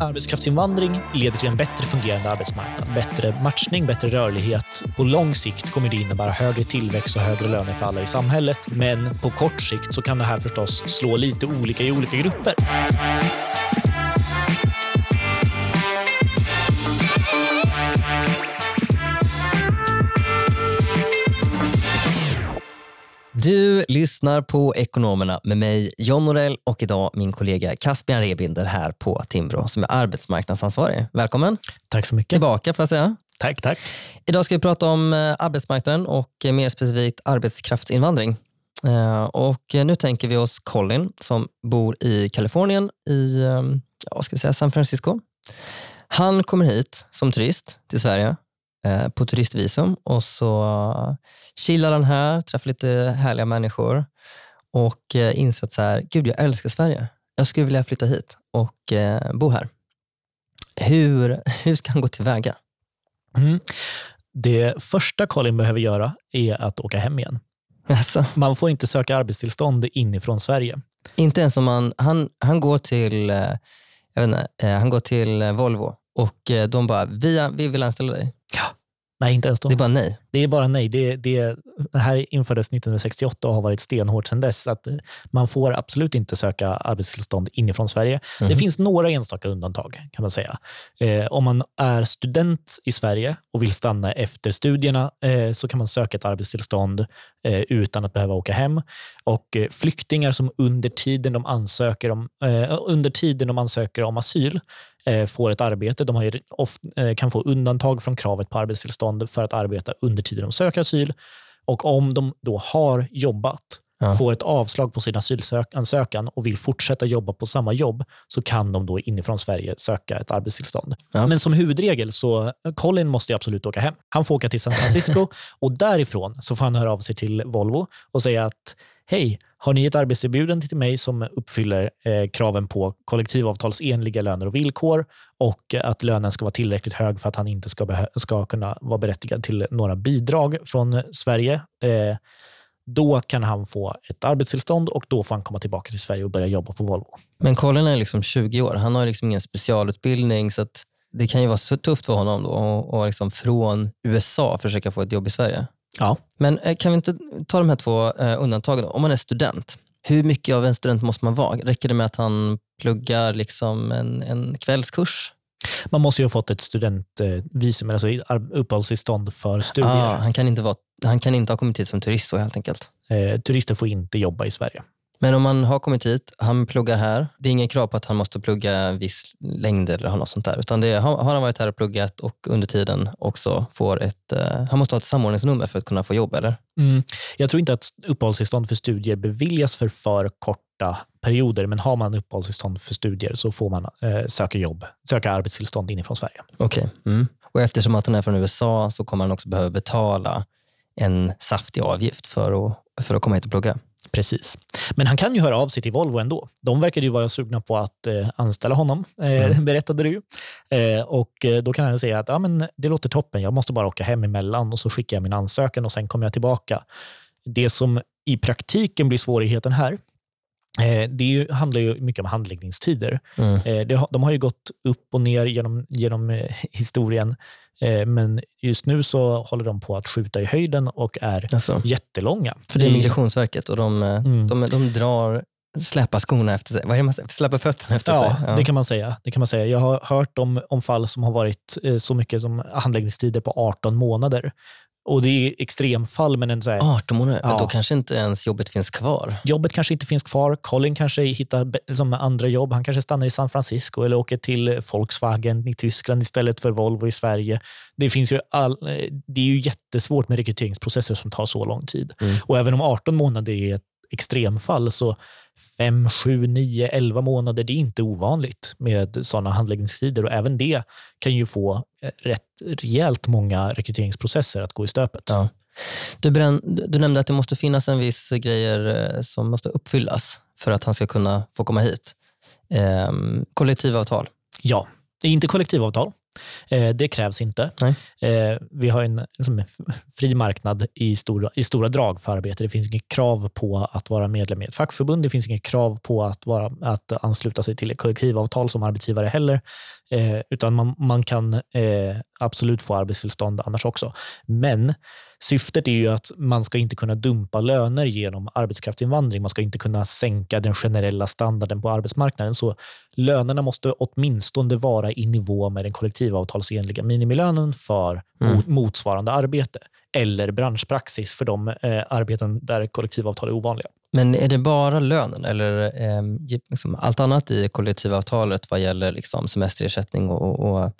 Arbetskraftsinvandring leder till en bättre fungerande arbetsmarknad, bättre matchning, bättre rörlighet. På lång sikt kommer det innebära högre tillväxt och högre löner för alla i samhället. Men på kort sikt så kan det här förstås slå lite olika i olika grupper. Du lyssnar på Ekonomerna med mig, John Norell och idag min kollega Caspian Rebinder här på Timbro som är arbetsmarknadsansvarig. Välkommen Tack så mycket. tillbaka får jag säga. Tack, tack. Idag ska vi prata om eh, arbetsmarknaden och eh, mer specifikt arbetskraftsinvandring. Eh, Och nu tänker vi oss Colin som bor i Kalifornien i ja, ska vi säga, San Francisco. Han kommer hit som turist till Sverige på turistvisum och så chillar han här, träffar lite härliga människor och eh, inser att så här, gud jag älskar Sverige. Jag skulle vilja flytta hit och eh, bo här. Hur, hur ska han gå tillväga? Mm. Det första Colin behöver göra är att åka hem igen. Alltså, Man får inte söka arbetstillstånd inifrån Sverige. inte ens om man, han, han går till, eh, jag vet inte, eh, han går till eh, Volvo och eh, de bara, vi, vi vill anställa dig. Nej, inte ens då. Det är bara nej. Det är bara nej. Det, det, det här infördes 1968 och har varit stenhårt sedan dess. Att eh, man får absolut inte söka arbetstillstånd inifrån Sverige. Det Mhm. finns några enstaka undantag kan man säga. Eh, om man är student i Sverige och vill stanna efter studierna eh, så kan man söka ett arbetstillstånd eh, utan att behöva åka hem. Och eh, flyktingar som under tiden de ansöker om, eh, under tiden de ansöker om asyl får ett arbete. De har ju oft, eh, kan få undantag från kravet på arbetstillstånd för att arbeta under tiden de söker asyl. Och om de då har jobbat, Ja. får ett avslag på sin asylansökan och vill fortsätta jobba på samma jobb, så kan de då inifrån Sverige söka ett arbetstillstånd. Ja. Men som huvudregel så, Colin måste ju absolut åka hem. Han får åka till San Francisco och därifrån så får han höra av sig till Volvo och säga att hej, har ni ett arbetserbjudande till mig som uppfyller eh, kraven på kollektivavtalsenliga löner och villkor och att lönen ska vara tillräckligt hög för att han inte ska, ska kunna vara berättigad till några bidrag från Sverige. Eh, då kan han få ett arbetstillstånd och då får han komma tillbaka till Sverige och börja jobba på Volvo. Men Colin är liksom 20 år. Han har liksom ingen specialutbildning så att det kan ju vara så tufft för honom då och, och liksom från USA försöka få ett jobb i Sverige. Ja. Men eh, kan vi inte ta de här två eh, undantagen? då? Om man är student, hur mycket av en student måste man vara? Räcker det med att han pluggar liksom en, en kvällskurs? Man måste ju ha fått ett studentvisum, alltså ar- uppehållstillstånd för studier. Ah, han, kan inte vara, han kan inte ha kommit hit som turist så helt enkelt. Eh, turister får inte jobba i Sverige. Men om man har kommit hit, han pluggar här. Det är ingen krav på att han måste plugga en viss längd eller något sånt där. Utan det är, har han varit här och pluggat och under tiden också får ett... Eh, han måste ha ett samordningsnummer för att kunna få jobb, eller? Mm. Jag tror inte att uppehållstillstånd för studier beviljas för för korta perioder, men har man uppehållstillstånd för studier så får man eh, söka jobb, söka arbetstillstånd inifrån Sverige. Okej. Mm. Och eftersom att han är från USA så kommer han också behöva betala en saftig avgift för att, för att komma hit och plugga. Precis. Men han kan ju höra av sig till Volvo ändå. De verkade ju vara sugna på att eh, anställa honom, eh, Mm. berättade du. Eh, och eh, Då kan han säga att ja, men det låter toppen, jag måste bara åka hem emellan och så skickar jag min ansökan och sen kommer jag tillbaka. Det som i praktiken blir svårigheten här, eh, det ju, handlar ju mycket om handläggningstider. Mm. Eh, det, de har ju gått upp och ner genom, genom historien, men just nu så håller de på att skjuta i höjden och är Alltså, jättelånga. för det är Migrationsverket och de, eh, Mm. de, de drar, släpar skorna efter sig. Vad är det man säger? Släpar fötterna efter Ja, sig. det kan man säga. Det kan man säga. Jag har hört om, om fall som har varit eh, så mycket som handläggningstider på 18 månader. Och det är extremfall, men en så här, 18 månader, Ja. då kanske inte ens jobbet finns kvar. jobbet kanske inte finns kvar. Colin kanske hittar liksom andra jobb. Han kanske stannar i San Francisco eller åker till Volkswagen i Tyskland istället för Volvo i Sverige. Det, finns ju all, det är ju jättesvårt med rekryteringsprocesser som tar så lång tid. Mm. Och även om 18 månader är ett extremfall så 5, 7, 9, 11 månader, det är inte ovanligt med sådana handläggningstider och även det kan ju få eh, rätt rejält många rekryteringsprocesser att gå i stöpet. Ja. Du, brän, du nämnde att det måste finnas en viss grejer eh, som måste uppfyllas för att han ska kunna få komma hit. Ehm, kollektivavtal. Ja, det är inte kollektivavtal. Eh, det krävs inte. Eh, vi har en liksom, fri marknad i stora, i stora drag för arbete. Det finns inget krav på att vara medlem i ett fackförbund. Det finns inget krav på att, vara, att ansluta sig till ett kollektivavtal som arbetsgivare heller. Eh, utan man, man kan absolut få arbetstillstånd annars också. Men syftet är ju att man ska inte kunna dumpa löner genom arbetskraftsinvandring. Man ska inte kunna sänka den generella standarden på arbetsmarknaden. Så lönerna måste åtminstone vara i nivå med den kollektivavtalsenliga minimilönen för mm. motsvarande arbete eller branschpraxis för de eh, arbeten där kollektivavtal är ovanliga. Men är det bara lönen eller eh, liksom allt annat i kollektivavtalet vad gäller liksom semesterersättning och, och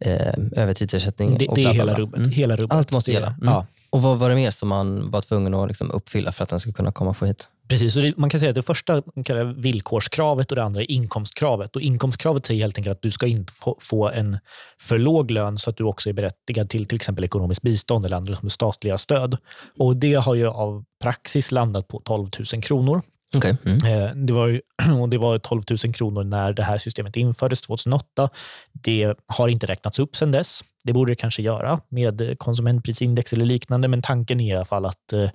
eh, övertidsersättning? Det, det är hela rubbet, mm. hela rubbet. Allt måste gälla? Mm. Ja. Och vad var det mer som man var tvungen att liksom uppfylla för att den ska kunna komma och få hit? Precis, så det, man kan säga att det första kallar villkorskravet och det andra är inkomstkravet. Och inkomstkravet säger helt enkelt att du ska inte få, få en för låg lön så att du också är berättigad till till exempel ekonomiskt bistånd eller andra som statliga stöd. Och Det har ju av praxis landat på 12 000 kronor. Okay. Mm. Eh, det, var ju, och det var 12 000 kronor när det här systemet infördes 2008. Det har inte räknats upp sedan dess. Det borde det kanske göra med konsumentprisindex eller liknande, men tanken är i alla fall att eh,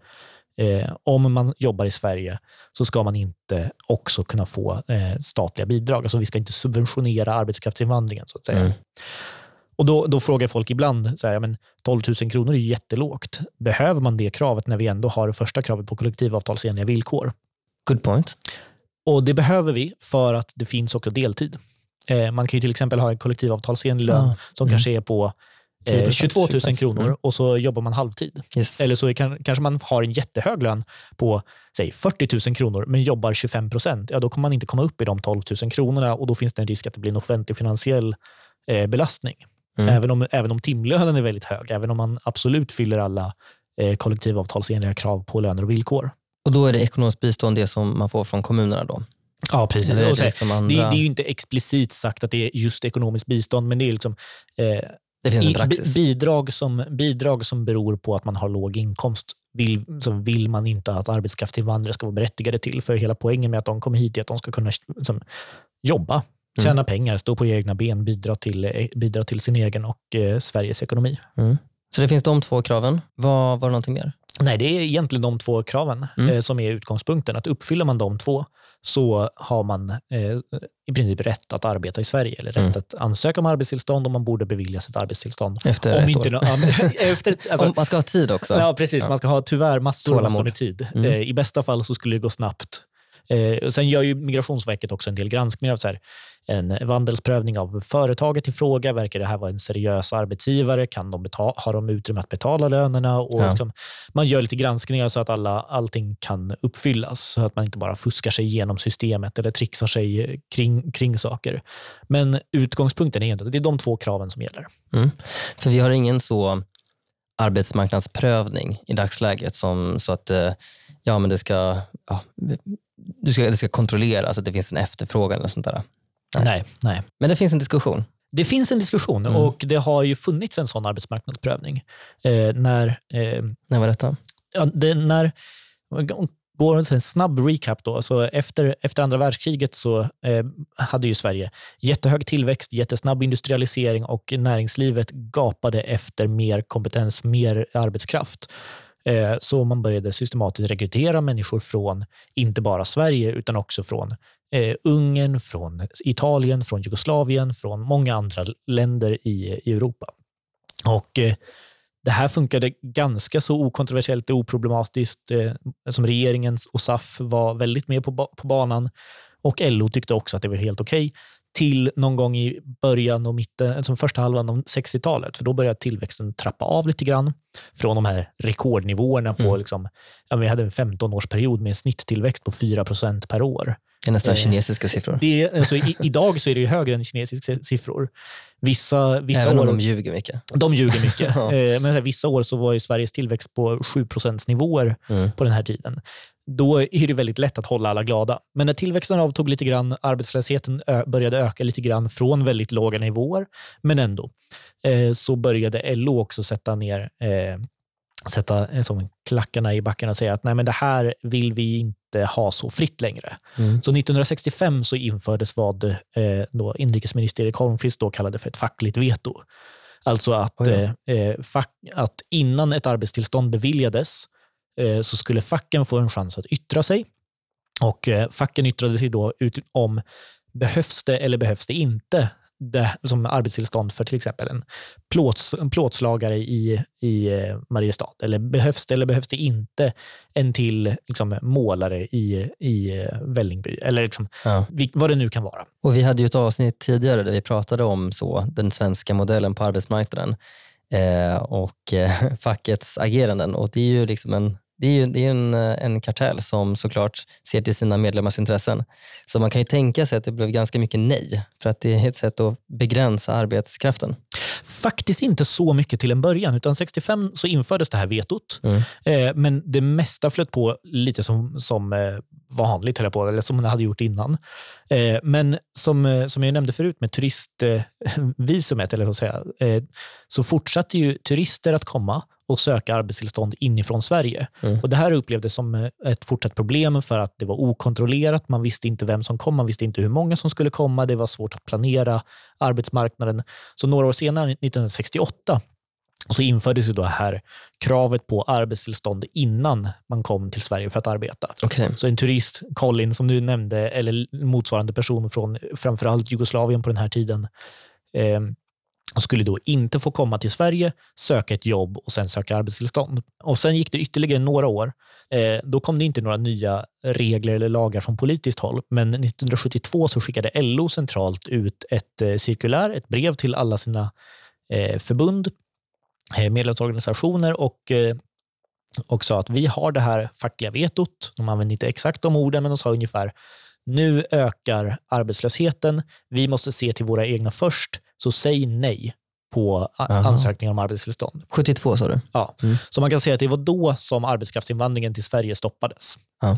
Eh, om man jobbar i Sverige så ska man inte också kunna få eh, statliga bidrag. Alltså vi ska inte subventionera arbetskraftsinvandringen så att säga. Mm. Och då, då frågar folk ibland, så här, men 12 000 kronor är jättelågt. Behöver man det kravet när vi ändå har det första kravet på kollektivavtalsenliga villkor? Good point. Och Det behöver vi för att det finns också deltid. Eh, man kan ju till exempel ha en kollektivavtalsenlig lön ah, som mm. kanske är på 22 000 kronor mm. och så jobbar man halvtid. Yes. Eller så kan, kanske man har en jättehög lön på säg 40 000 kronor men jobbar 25 procent. Ja, då kommer man inte komma upp i de 12 000 kronorna och då finns det en risk att det blir en offentlig finansiell eh, belastning. Mm. Även, om, även om timlönen är väldigt hög, även om man absolut fyller alla eh, kollektivavtalsenliga krav på löner och villkor. Och då är det ekonomiskt bistånd det som man får från kommunerna då? Ja, precis. Det, det, liksom andra... det, det, är ju inte explicit sagt att det är just ekonomiskt bistånd, men det är liksom eh, det finns en praxis. Bidrag som, bidrag som beror på att man har låg inkomst vill, så vill man inte att arbetskraftsinvandrare ska vara berättigade till. För hela poängen med att de kommer hit är att de ska kunna som, jobba, mm. tjäna mm. pengar, stå på egna ben, bidra till, eh, bidra till sin egen och eh, Sveriges ekonomi. Mm. Så det finns de två kraven. Vad var det någonting mer? Nej, det är egentligen de två kraven mm. eh, som är utgångspunkten. Att uppfyller man de två så har man eh, i princip rätt att arbeta i Sverige eller rätt mm. att ansöka om arbetstillstånd och man borde beviljas ett arbetstillstånd. Efter om ett inte, år. efter, alltså, om man ska ha tid också. Ja, precis. Ja. Man ska ha tyvärr massor, massor med tid. Mm. Eh, I bästa fall så skulle det gå snabbt. Eh, sen gör ju Migrationsverket också en del granskningar av så här, en vandelsprövning av företaget i fråga. Verkar det här vara en seriös arbetsgivare? Kan de betala, har de utrymme att betala lönerna? Och ja. liksom, man gör lite granskningar så att alla, allting kan uppfyllas, så att man inte bara fuskar sig igenom systemet eller trixar sig kring, kring saker. Men utgångspunkten är att det är de två kraven som gäller. Mm. För vi har ingen så arbetsmarknadsprövning i dagsläget som så att eh, ja, men det ska, ja, du ska, det ska kontrolleras att det finns en efterfrågan eller sånt där. Nej. nej. nej. Men det finns en diskussion. Det finns en diskussion mm. och det har ju funnits en sån arbetsmarknadsprövning. Eh, när, eh, när var detta? Ja, det, när, går en snabb recap. Då. Så efter, efter andra världskriget så eh, hade ju Sverige jättehög tillväxt, jättesnabb industrialisering och näringslivet gapade efter mer kompetens, mer arbetskraft. Eh, så man började systematiskt rekrytera människor från inte bara Sverige utan också från eh, Ungern, från Italien, från Jugoslavien, från många andra länder i, Europa. Och eh, det här funkade ganska så okontroversiellt och oproblematiskt. Som regeringen och SAF var väldigt med på, på banan och LO tyckte också att det var helt okej. Okay till någon gång i början och mitten, alltså första halvan av 60-talet. För då började tillväxten trappa av lite grann från de här rekordnivåerna på, mm. liksom, ja, vi hade en 15-årsperiod med en snitttillväxt på 4% per år. Det är nästan eh, kinesiska siffror. Det, alltså, i, idag så är det ju högre än kinesiska siffror. Vissa, vissa Även om år, de ljuger mycket. De ljuger mycket. ja. eh, men vissa år så var ju Sveriges tillväxt på 7 nivåer mm. på den här tiden då är det väldigt lätt att hålla alla glada. Men när tillväxten avtog lite grann, arbetslösheten började öka lite grann från väldigt låga nivåer, men ändå, eh, så började LO också sätta ner sätta eh, som klackarna i backen och säga att nej, men det här vill vi inte ha så fritt längre. Mm. Så 1965 så infördes vad eh, då inrikesminister Erik Holmqvist då kallade för ett fackligt veto. Alltså att, Oj eh, eh, fack, att innan ett arbetstillstånd beviljades eh, så skulle facken få en chans att yttra sig. Och eh, Facken yttrade sig då ut om behövs det eller behövs det inte det, som arbetstillstånd för till exempel en, plåts, en plåtslagare i, i eh, Mariestad? Eller behövs det eller behövs det inte en till liksom, målare i, i eh, Vällingby? Eller liksom, Ja. vad det nu kan vara. Och vi hade ju ett avsnitt tidigare där vi pratade om så, den svenska modellen på arbetsmarknaden eh, och eh, fackets ageranden. Och det är ju liksom en, det är ju, det är en, eh, en kartell som såklart ser till sina medlemmars intressen. Så man kan ju tänka sig att det blev ganska mycket nej, för att det är ett sätt att begränsa arbetskraften. Faktiskt inte så mycket till en början, utan 65 så infördes det här vetot. Mm. Eh, men det mesta flöt på lite som, som eh, vanligt, höll på, eller som man hade gjort innan. Eh, men som, eh, som jag nämnde förut med turistvisumet, eller säga, eh, så fortsatte ju turister att komma och söka arbetstillstånd inifrån Sverige. Mm. Och Det här upplevdes som eh, ett fortsatt problem för att det var okontrollerat. Man visste inte vem som kom, man visste inte hur många som skulle komma. Det var svårt att planera arbetsmarknaden. Så några år senare, 1968, så infördes ju då här kravet på arbetstillstånd innan man kom till Sverige för att arbeta. Okej. Så en turist, Colin, som du nämnde, eller motsvarande person från framförallt Jugoslavien på den här tiden, eh, och skulle då inte få komma till Sverige, söka ett jobb och sen söka arbetstillstånd. Och Sen gick det ytterligare några år. Eh, då kom det inte några nya regler eller lagar från politiskt håll, men 1972 så skickade LO centralt ut ett eh, cirkulär, ett brev till alla sina eh, förbund, eh, medlemsorganisationer och eh, och sa att vi har det här fackliga vetot. De använde inte exakt de orden, men de sa ungefär nu ökar arbetslösheten. Vi måste se till våra egna först, så säg nej på ansökningar om arbetstillstånd. 72 sa du? Ja. Mm. Så man kan säga att det var då som arbetskraftsinvandringen till Sverige stoppades. Ja.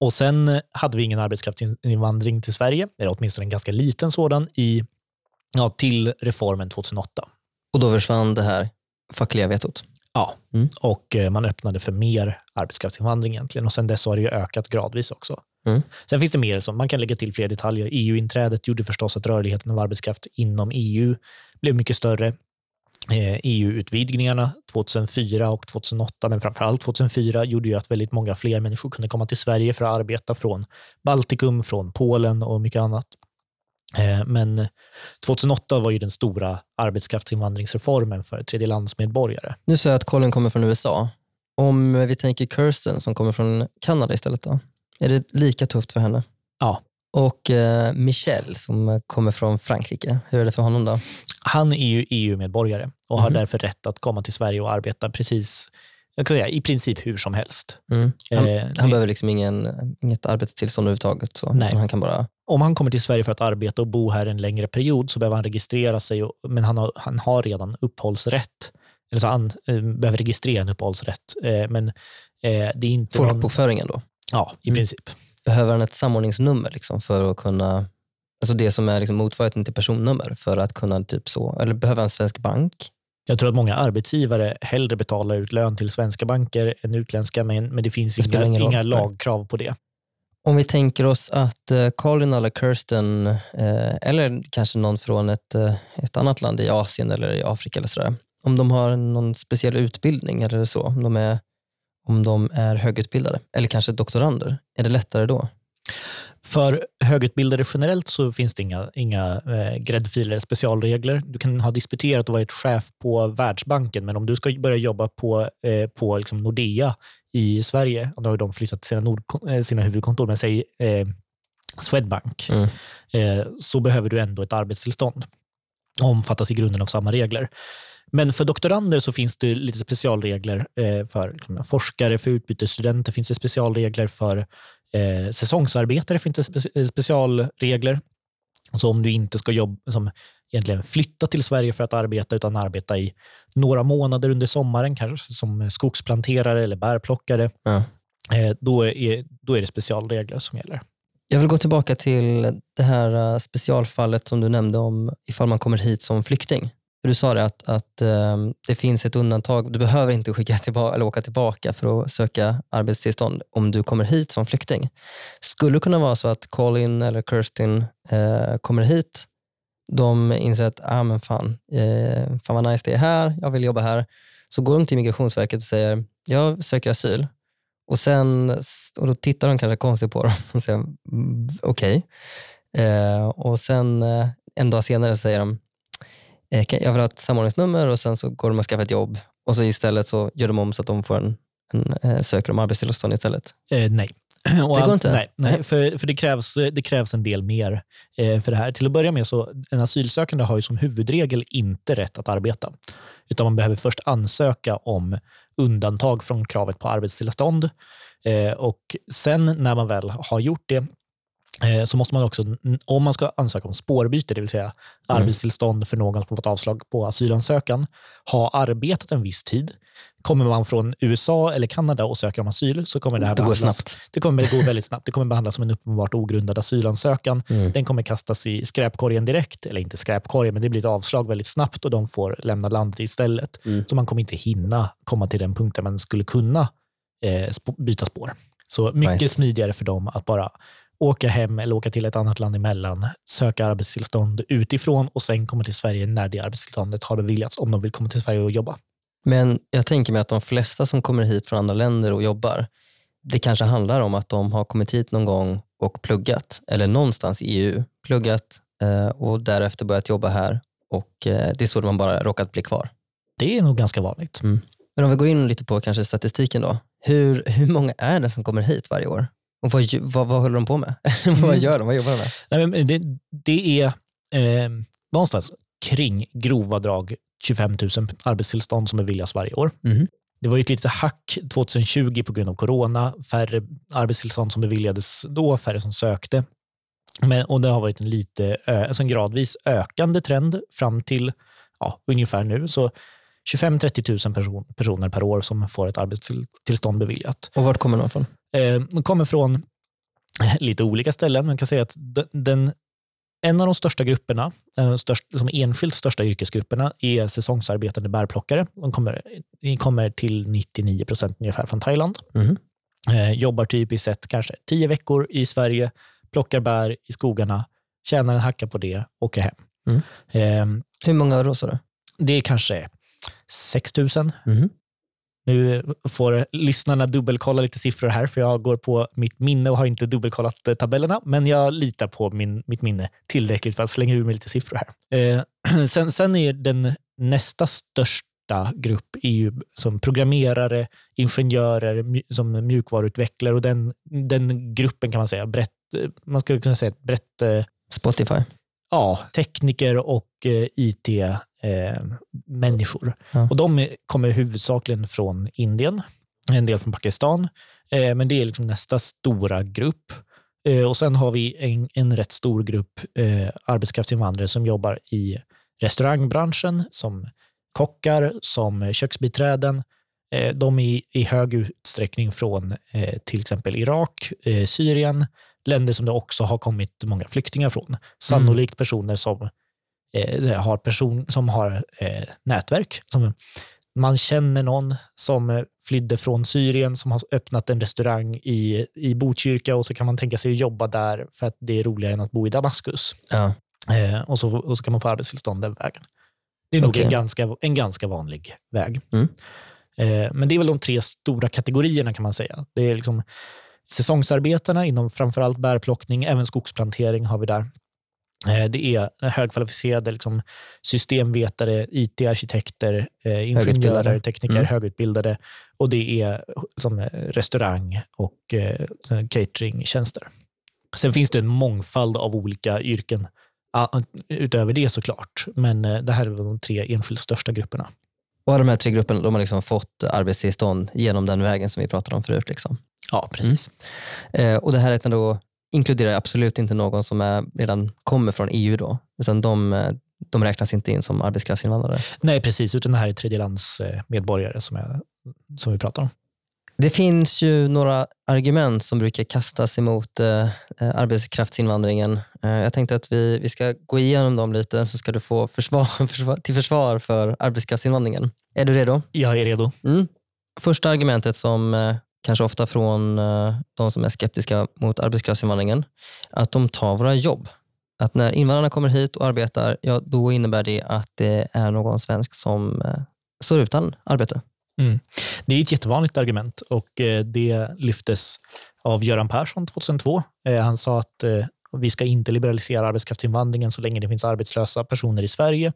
Och Sen hade vi ingen arbetskraftsinvandring till Sverige, eller åtminstone en ganska liten sådan, i, ja, till reformen 2008. Och då försvann det här fackliga vetot? Ja, Mm. och eh, man öppnade för mer arbetskraftsinvandring egentligen. Och sen dess har det ökat gradvis också. Mm. Sen finns det mer, som man kan lägga till fler detaljer. EU-inträdet gjorde förstås att rörligheten av arbetskraft inom EU blev mycket större. Eh, EU-utvidgningarna 2004 och 2008, men framförallt 2004, gjorde ju att väldigt många fler människor kunde komma till Sverige för att arbeta från Baltikum, från Polen och mycket annat. Eh, Men 2008 var ju den stora arbetskraftsinvandringsreformen för tredjelandsmedborgare. Nu säger jag att Colin kommer från USA. Om vi tänker Kirsten som kommer från Kanada istället då? Är det lika tufft för henne? Ja. Och eh, Michel som kommer från Frankrike, hur är det för honom då? Han är ju EU-medborgare och har Mhm. därför rätt att komma till Sverige och arbeta precis, jag kan säga, i princip hur som helst. Mm. Han, Eh, han behöver liksom ingen, inget arbetstillstånd överhuvudtaget. Så. Nej. Han kan bara, Om han kommer till Sverige för att arbeta och bo här en längre period så behöver han registrera sig, och, men han har, han har redan uppehållsrätt. Eller så han eh, behöver registrera en uppehållsrätt. Eh, men eh, det är inte... någon- folkbokföringen då? Ja, i Mm. princip. Behöver han ett samordningsnummer liksom för att kunna, alltså det som är liksom motsvarigheten till personnummer för att kunna typ så, eller behöver han en svensk bank? Jag tror att många arbetsgivare hellre betalar ut lön till svenska banker än utländska, men, men det finns Det inga, inga lagkrav på det. Om vi tänker oss att eh, Colin eller Kirsten, eh, eller kanske någon från ett, eh, ett annat land i Asien eller i Afrika eller sådär, om de har någon speciell utbildning eller så, om de är, om de är högutbildade eller kanske doktorander, är det lättare då? För högutbildade generellt så finns det inga, inga eh, gräddfiler eller specialregler. Du kan ha disputerat och varit chef på Världsbanken, men om du ska börja jobba på, eh, på liksom Nordea i Sverige, och då har de flyttat sina, nord, eh, sina huvudkontor, men säg eh, Swedbank, Mm. eh, så behöver du ändå ett arbetstillstånd och omfattas i grunden av samma regler. Men för doktorander så finns det lite specialregler eh, för liksom, forskare, för utbytesstudenter finns det specialregler för eh, säsongsarbetare finns det eh, specialregler. Så om du inte ska jobba, som egentligen flytta till Sverige för att arbeta, utan arbeta i några månader under sommaren, kanske som skogsplanterare eller bärplockare, Ja. då, är, då är det specialregler som gäller. Jag vill gå tillbaka till det här specialfallet som du nämnde om ifall man kommer hit som flykting. Du sa det att, att um, det finns ett undantag. Du behöver inte skicka tillbaka, eller åka tillbaka för att söka arbetstillstånd om du kommer hit som flykting. Skulle det kunna vara så att Colin eller Kirstin uh, kommer hit, de inser att ah, men fan, uh, fan vad nice det är här, jag vill jobba här. Så går de till Migrationsverket och säger jag söker asyl. Och, sen, och Då tittar de kanske konstigt på dem och säger mm, okej. Okay. Eh, och sen en dag senare säger de jag vill ha ett samordningsnummer och sen så går de och skaffar ett jobb och så istället så gör de om så att de får en, en eh, söker om arbetstillstånd istället? Eh, nej. Och det går inte? Nej, nej för, för det, krävs, det krävs en del mer eh, för det här. Till att börja med så en asylsökande har ju som huvudregel inte rätt att arbeta. Utan man behöver först ansöka om undantag från kravet på arbetstillstånd. Eh, och sen när man väl har gjort det Eh, så måste man också, om man ska ansöka om spårbyte, det vill säga mm. arbetstillstånd för någon som fått avslag på asylansökan, ha arbetat en viss tid. Kommer man från USA eller Kanada och söker om asyl så kommer det här det går snabbt. Det kommer gå väldigt snabbt. Det kommer behandlas som en uppenbart ogrundad asylansökan. Mm. Den kommer kastas i skräpkorgen direkt, eller inte skräpkorgen, men det blir ett avslag väldigt snabbt och de får lämna landet istället. Mm. Så man kommer inte hinna komma till den punkt där man skulle kunna eh, byta spår. Så mycket right. smidigare för dem att bara åka hem eller åka till ett annat land emellan, söka arbetstillstånd utifrån och sen komma till Sverige när det arbetstillståndet har beviljats, om de vill komma till Sverige och jobba. Men jag tänker mig att de flesta som kommer hit från andra länder och jobbar, det kanske handlar om att de har kommit hit någon gång och pluggat, eller någonstans i EU, pluggat eh, och därefter börjat jobba här och eh, det är så man bara råkat bli kvar. Det är nog ganska vanligt. Mm. Men om vi går in lite på kanske statistiken då. Hur, hur många är det som kommer hit varje år? Och vad, vad, vad håller de på med? vad mm. gör de? Vad jobbar de med? Nej, men det, det är eh, någonstans kring grova drag 25 000 arbetstillstånd som beviljas varje år. Mm. Det var ett litet hack 2020 på grund av corona. Färre arbetstillstånd som beviljades då, färre som sökte. Men, och Det har varit en lite, alltså en gradvis ökande trend fram till ja, ungefär nu. Så 25-30 000 person, personer per år som får ett arbetstillstånd beviljat. Och vart kommer de från? Eh, de kommer från lite olika ställen. Man kan säga att den, en av de största grupperna, de största, som enskilt största yrkesgrupperna, är säsongsarbetande bärplockare. De kommer, de kommer till 99 procent ungefär från Thailand. Mm. Eh, jobbar typiskt sett kanske tio veckor i Sverige, plockar bär i skogarna, tjänar en hacka på det, åker hem. Mm. Eh, Hur många då? Det är kanske 6 000. Mm. Nu får lyssnarna dubbelkolla lite siffror här, för jag går på mitt minne och har inte dubbelkollat eh, tabellerna, men jag litar på min, mitt minne tillräckligt för att slänga ur mig lite siffror här. Eh, sen, sen är den nästa största grupp EU som programmerare, ingenjörer, som mjukvaruutvecklare och den, den gruppen kan man säga brett, eh, man skulle kunna säga ett brett... Eh, Spotify? Ja, tekniker och IT eh, människor. Ja. Och de kommer huvudsakligen från Indien, en del från Pakistan, eh, men det är liksom nästa stora grupp. Eh, och Sen har vi en, en rätt stor grupp eh, arbetskraftsinvandrare som jobbar i restaurangbranschen, som kockar, som köksbiträden. Eh, de är i hög utsträckning från eh, till exempel Irak, Syrien, länder som det också har kommit många flyktingar från. Sannolikt personer som eh, har, person, som har eh, nätverk. Som, man känner någon som flydde från Syrien som har öppnat en restaurang i, i Botkyrka och så kan man tänka sig att jobba där för att det är roligare än att bo i Damaskus. Ja. Eh, och, så, och så kan man få arbetstillstånd den vägen. Det är nog okay. en, ganska, en ganska vanlig väg. Mm. Eh, men det är väl de tre stora kategorierna kan man säga. Det är liksom säsongsarbetarna inom framförallt bärplockning, även skogsplantering har vi där. Eh, det är högkvalificerade liksom, systemvetare, IT-arkitekter, eh, ingenjörer, tekniker, mm. högutbildade och det är som restaurang och eh, cateringtjänster. Sen finns det en mångfald av olika yrken utöver det såklart, men eh, det här är de tre enskilt största grupperna. Och de här tre grupperna de har liksom fått arbetstillstånd genom den vägen som vi pratade om förut? Liksom. Ja, precis. Mm. Eh, och det här är ändå inkluderar absolut inte någon som är, redan kommer från EU då, utan de, eh, de räknas inte in som arbetskraftsinvandrare. Nej, precis, utan det här är tredjelandsmedborgare som, är, som vi pratar om. Det finns ju några argument som brukar kastas emot eh, arbetskraftsinvandringen. Eh, jag tänkte att vi, vi ska gå igenom dem lite så ska du få försvar, försvar, till försvar för arbetskraftsinvandringen. Är du redo? Jag är redo. Mm. Första argumentet som eh, kanske ofta från eh, de som är skeptiska mot arbetskraftsinvandringen, att de tar våra jobb. Att när invandrarna kommer hit och arbetar, ja, då innebär det att det är någon svensk som eh, står utan arbete. Mm. Det är ett jättevanligt argument och eh, det lyftes av Göran Persson 2002. Han sa att vi ska inte liberalisera arbetskraftsinvandringen så länge det finns arbetslösa personer i Sverige.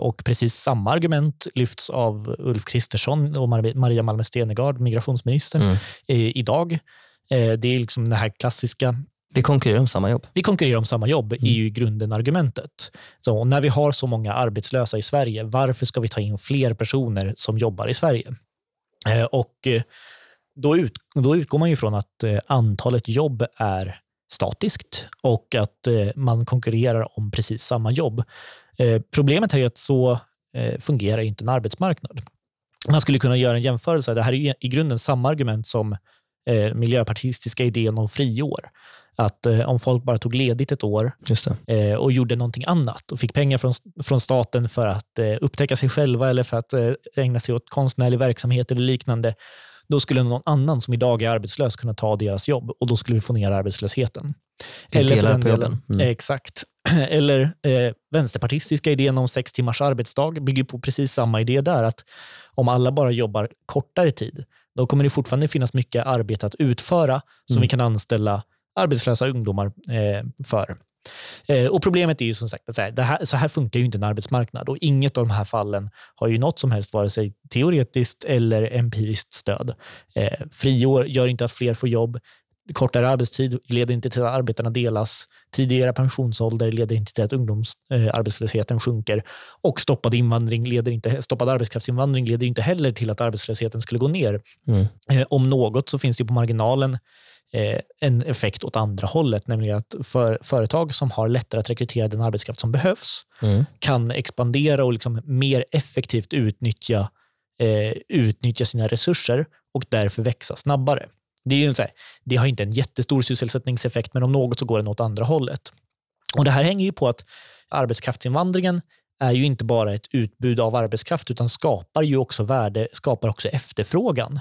Och precis samma argument lyfts av Ulf Kristersson och Maria Malmer Stenergard, migrationsministern, mm. idag. Det är liksom det här klassiska vi konkurrerar om samma jobb. Vi konkurrerar om samma jobb, mm. är ju i grunden argumentet. Så, när vi har så många arbetslösa i Sverige, varför ska vi ta in fler personer som jobbar i Sverige? Eh, och eh, då, ut, då utgår man ju från att eh, antalet jobb är statiskt och att eh, man konkurrerar om precis samma jobb. Eh, problemet är att så eh, fungerar inte en arbetsmarknad. Man skulle kunna göra en jämförelse. Det här är i grunden samma argument som miljöpartistiska idén om friår att om folk bara tog ledigt ett år och gjorde någonting annat och fick pengar från, från staten för att upptäcka sig själva eller för att ägna sig åt konstnärlig verksamhet eller liknande, då skulle någon annan som idag är arbetslös kunna ta deras jobb och då skulle vi få ner arbetslösheten. Eller delar på jobben. Mm. Exakt. Eller eh, vänsterpartistiska idén om sex timmars arbetsdag bygger på precis samma idé där, att om alla bara jobbar kortare tid, då kommer det fortfarande finnas mycket arbete att utföra som mm. vi kan anställa arbetslösa ungdomar eh, för. Eh, och Problemet är ju som sagt att så här, här, så här funkar ju inte en arbetsmarknad och inget av de här fallen har ju något som helst, vare sig teoretiskt eller empiriskt stöd. Eh, friår gör inte att fler får jobb. Kortare arbetstid leder inte till att arbetarna delas. Tidigare pensionsålder leder inte till att ungdomsarbetslösheten sjunker. Och stoppad, invandring leder inte, stoppad arbetskraftsinvandring leder inte heller till att arbetslösheten skulle gå ner. Mm. Om något så finns det på marginalen Eh, en effekt åt andra hållet, nämligen att för, företag som har lättare att rekrytera den arbetskraft som behövs mm. kan expandera och liksom mer effektivt utnyttja, eh, utnyttja sina resurser och därför växa snabbare. Det, är ju så här, det har inte en jättestor sysselsättningseffekt, men om något så går den åt andra hållet. Och Det här hänger ju på att arbetskraftsinvandringen är ju inte bara ett utbud av arbetskraft, utan skapar ju också värde, skapar också efterfrågan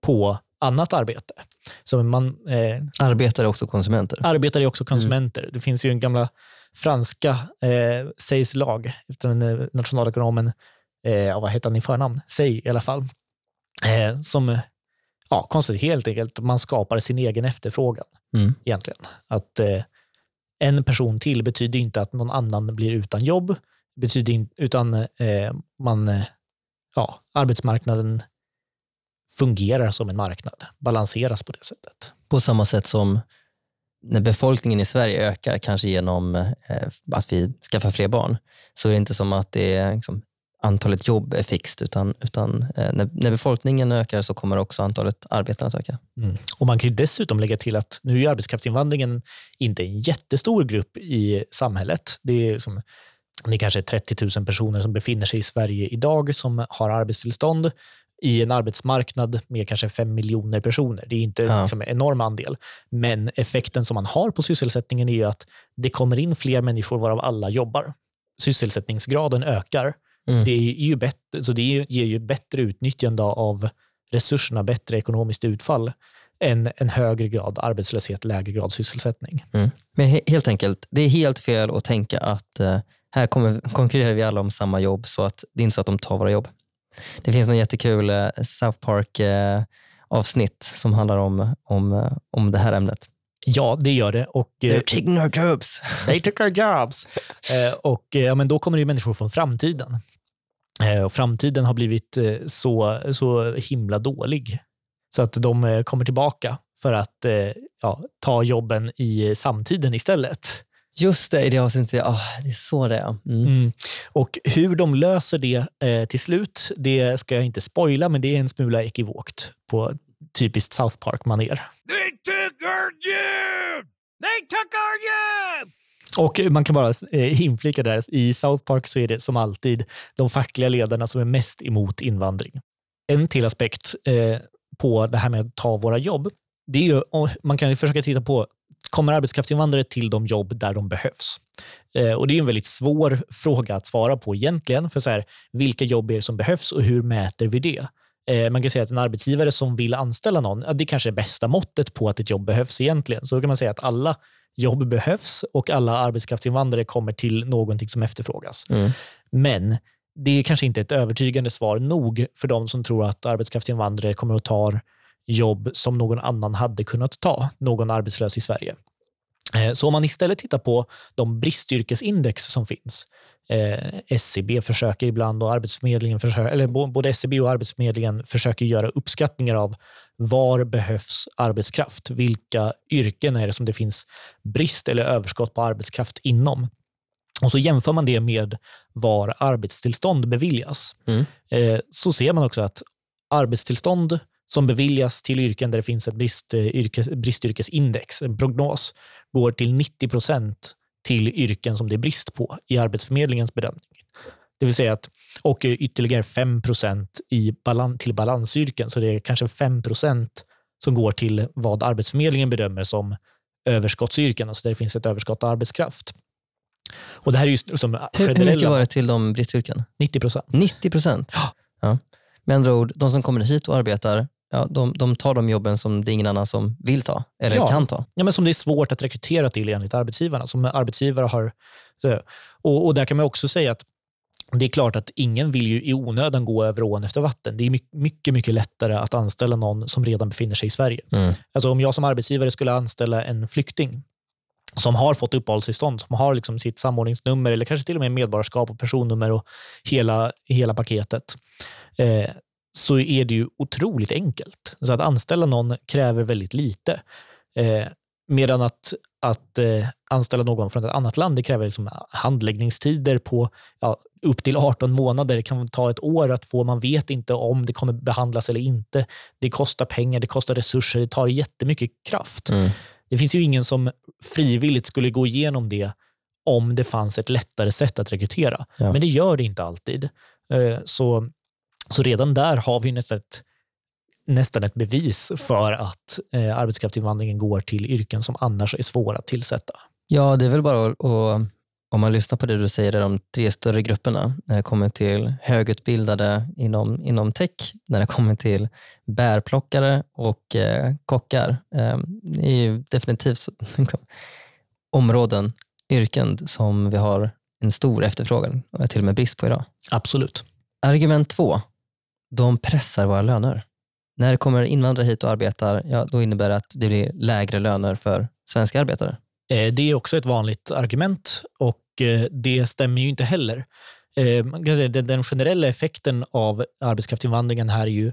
på annat arbete. Så man, eh, arbetare är också konsumenter? Arbetare är också konsumenter. Mm. Det finns ju en gamla franska eh, Seys lag, den eh, nationalekonomen, eh, vad heter han i förnamn? Say i alla fall, eh, som ja, konstigt helt enkelt, man skapar sin egen efterfrågan mm. egentligen. Att eh, en person till betyder inte att någon annan blir utan jobb, betyder in, utan eh, man, eh, ja, arbetsmarknaden fungerar som en marknad, balanseras på det sättet. På samma sätt som när befolkningen i Sverige ökar, kanske genom eh, att vi skaffar fler barn, så är det inte som att det är liksom, antalet jobb är fixt, utan, utan eh, när, när, befolkningen ökar så kommer också antalet arbeten att öka. Mm. Och Man kan dessutom lägga till att nu är arbetskraftsinvandringen inte en jättestor grupp i samhället. Det är, liksom, det är kanske 30 000 personer som befinner sig i Sverige idag som har arbetstillstånd i en arbetsmarknad med kanske fem miljoner personer. Det är inte ja. liksom en enorm andel. Men effekten som man har på sysselsättningen är att det kommer in fler människor varav alla jobbar. Sysselsättningsgraden ökar. Mm. Det, är ju bättre, så det ger ju bättre utnyttjande av resurserna, bättre ekonomiskt utfall än en högre grad arbetslöshet, lägre grad sysselsättning. Mm. Men helt enkelt, det är helt fel att tänka att uh, här kommer, konkurrerar vi alla om samma jobb, så att det är inte så att de tar våra jobb. Det finns något jättekul uh, South Park uh, avsnitt som handlar om, om, om det här ämnet. Ja, det gör det. Och, They're taking our jobs. They took our jobs. och, ja, men då kommer det människor från framtiden. och framtiden har blivit så, så himla dålig så att de kommer tillbaka för att ja, ta jobben i samtiden istället. Just det, i det avsnittet. Oh, det är så det är. Mm. Mm. Och hur de löser det eh, till slut, det ska jag inte spoila, men det är en smula ekivokt på typiskt South Park-manér. They took our jobs! They took our jobs! Och man kan bara eh, inflika där, i South Park så är det som alltid de fackliga ledarna som är mest emot invandring. En till aspekt. Eh, på det här med att ta våra jobb, det är ju, man kan ju försöka titta på, kommer arbetskraftsinvandrare till de jobb där de behövs? Eh, och Det är en väldigt svår fråga att svara på egentligen. För så här, Vilka jobb är det som behövs och hur mäter vi det? Eh, man kan säga att en arbetsgivare som vill anställa någon, det kanske är bästa måttet på att ett jobb behövs egentligen. Så då kan man säga att alla jobb behövs och alla arbetskraftsinvandrare kommer till någonting som efterfrågas. Mm. Men det är kanske inte ett övertygande svar nog för de som tror att arbetskraftsinvandrare kommer att ta jobb som någon annan hade kunnat ta, någon arbetslös i Sverige. Eh, så om man istället tittar på de bristyrkesindex som finns, eh, SCB försöker ibland och Arbetsförmedlingen försöker, eller både SCB och Arbetsförmedlingen försöker göra uppskattningar av var behövs arbetskraft? Vilka yrken är det som det finns brist eller överskott på arbetskraft inom? Och så jämför man det med var arbetstillstånd beviljas. Mm. Eh, så ser man också att arbetstillstånd som beviljas till yrken där det finns ett brist, eh, yrkes, bristyrkesindex, en prognos, går till 90 procent till yrken som det är brist på i Arbetsförmedlingens bedömning. Det vill säga att, och ytterligare 5 procent balan, till balansyrken, så det är kanske 5 procent som går till vad Arbetsförmedlingen bedömer som överskottsyrken, alltså där det finns ett överskott av arbetskraft. Och det här är ju som hur, hur mycket var det till de bristyrken? 90 procent. 90 procent? Ja. ja. Med andra ord, de som kommer hit och arbetar, ja, de, de tar de jobben som det är ingen annan som vill ta eller ja. kan ta. Ja, men som det är svårt att rekrytera till enligt arbetsgivarna. Som arbetsgivare har, och, och där kan man också säga att det är klart att ingen vill ju i onödan gå över ån efter vatten. Det är mycket, mycket lättare att anställa någon som redan befinner sig i Sverige. Mm. Alltså om jag som arbetsgivare skulle anställa en flykting som har fått uppehållstillstånd, som har liksom sitt samordningsnummer eller kanske till och med medborgarskap och personnummer och hela, hela paketet, eh, så är det ju otroligt enkelt. Så att anställa någon kräver väldigt lite. Eh, medan att, att eh, anställa någon från ett annat land det kräver liksom handläggningstider på ja, upp till 18 månader. Det kan ta ett år att få. Man vet inte om det kommer behandlas eller inte. Det kostar pengar, det kostar resurser, det tar jättemycket kraft. Mm. Det finns ju ingen som frivilligt skulle gå igenom det om det fanns ett lättare sätt att rekrytera. Ja. Men det gör det inte alltid. Eh, så, så redan där har vi nästan ett, nästan ett bevis för att eh, arbetskraftsinvandringen går till yrken som annars är svåra att tillsätta. Ja, det är väl bara att, om man lyssnar på det du säger, de tre större grupperna, när det kommer till högutbildade inom, inom tech, när det kommer till bärplockare och eh, kockar. Eh, det är ju definitivt liksom, områden, yrken som vi har en stor efterfrågan och till och med brist på idag. Absolut. Argument två, de pressar våra löner. När det kommer invandrare hit och arbetar, ja, då innebär det att det blir lägre löner för svenska arbetare. Eh, det är också ett vanligt argument och eh, det stämmer ju inte heller. Eh, man kan säga, den generella effekten av arbetskraftsinvandringen här är ju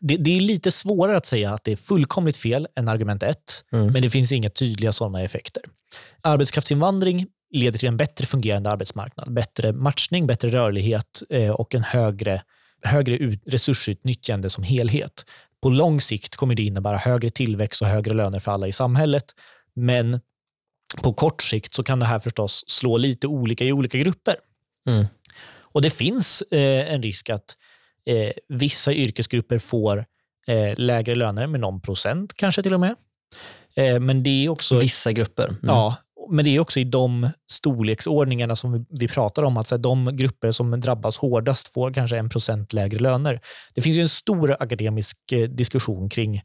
det, det, är lite svårare att säga att det är fullkomligt fel än argument ett, Mm. men det finns inga tydliga sådana effekter. Arbetskraftsinvandring leder till en bättre fungerande arbetsmarknad, bättre matchning, bättre rörlighet och en högre, högre ut, resursutnyttjande som helhet. På lång sikt kommer det innebära högre tillväxt och högre löner för alla i samhället, men på kort sikt så kan det här förstås slå lite olika i olika grupper. Mm. Och Det finns eh, en risk att eh, vissa yrkesgrupper får eh, lägre löner med någon procent kanske till och med. Eh, men det är också... Vissa grupper. Mm. Ja, men det är också i de storleksordningarna som vi, pratar om, att så här, de grupper som drabbas hårdast får kanske en procent lägre löner. Det finns ju en stor akademisk eh, diskussion kring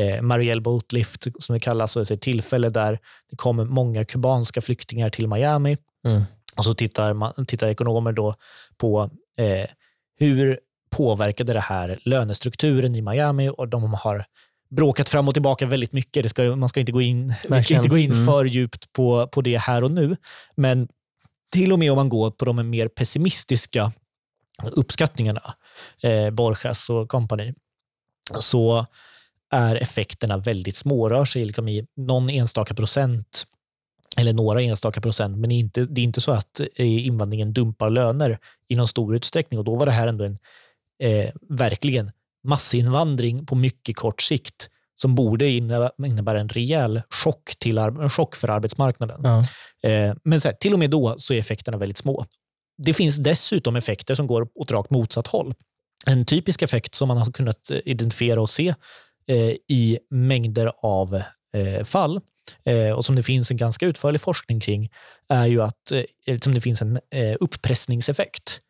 eh, Marielle Boatlift, som det kallas, alltså ett tillfälle där det kommer många kubanska flyktingar till Miami. Mm. Och så tittar, man, tittar ekonomer då på eh, hur påverkade det här lönestrukturen i Miami och de har bråkat fram och tillbaka väldigt mycket. Det ska, man ska inte gå in, vi ska inte gå in Mm. för djupt på, på det här och nu. Men till och med om man går på de mer pessimistiska uppskattningarna, eh, Borges och company, så är effekterna väldigt små. Rör sig liksom i någon enstaka procent eller några enstaka procent, men inte, det är inte så att eh, invandringen dumpar löner i någon stor utsträckning. Och Då var det här ändå en eh, verkligen massinvandring på mycket kort sikt som borde innebära en rejäl chock, till, en chock för arbetsmarknaden. Ja. Eh, men här, till och med då så är effekterna väldigt små. Det finns dessutom effekter som går åt rakt motsatt håll. en typisk effekt som man har kunnat identifiera och se eh, i mängder av eh, fall eh, och som det finns en ganska utförlig forskning kring är ju att eh, liksom det finns en eh, upppressningseffekt.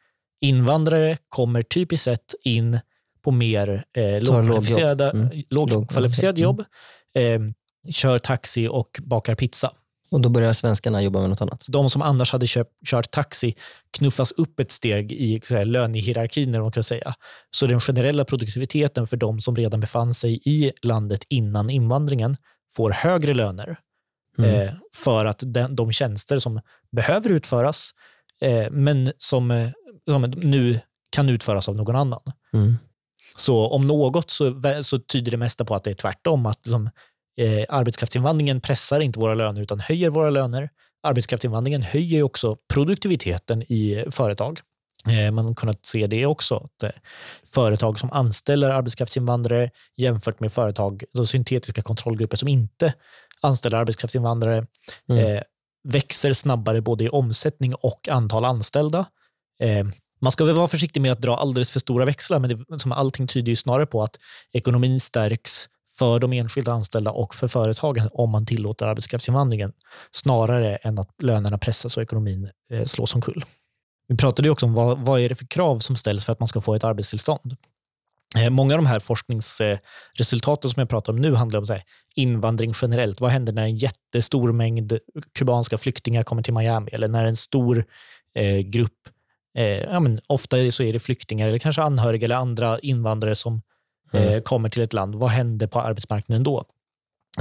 Invandrare kommer typiskt sett in på mer eh, lågkvalificerade, mm. lågkvalificerade jobb, mm. kör taxi och bakar pizza. Och då börjar svenskarna jobba med något annat? De som annars hade köpt, kört taxi knuffas upp ett steg i här, lönehierarkin, man kan säga. Så den generella produktiviteten för de som redan befann sig i landet innan invandringen får högre löner mm. eh, för att den, de tjänster som behöver utföras, eh, men som, eh, som nu kan utföras av någon annan. Mm. Så om något så, så tyder det mesta på att det är tvärtom. Att liksom, eh, arbetskraftsinvandringen pressar inte våra löner utan höjer våra löner. Arbetskraftsinvandringen höjer också produktiviteten i företag. Eh, man har kunnat se det också. Att, eh, företag som anställer arbetskraftsinvandrare jämfört med företag, alltså syntetiska kontrollgrupper som inte anställer arbetskraftsinvandrare mm. eh, växer snabbare både i omsättning och antal anställda. Eh, man ska väl vara försiktig med att dra alldeles för stora växlar, men det, som allting tyder ju snarare på att ekonomin stärks för de enskilda anställda och för företagen om man tillåter arbetskraftsinvandringen snarare än att lönerna pressas och ekonomin eh, slås omkull. Vi pratade ju också om vad, vad är det för krav som ställs för att man ska få ett arbetstillstånd. Eh, många av de här forskningsresultaten som jag pratar om nu handlar om så här, invandring generellt. Vad händer när en jättestor mängd kubanska flyktingar kommer till Miami eller när en stor eh, grupp, ja, men ofta så är det flyktingar eller kanske anhöriga eller andra invandrare som mm. eh, kommer till ett land. Vad händer på arbetsmarknaden då?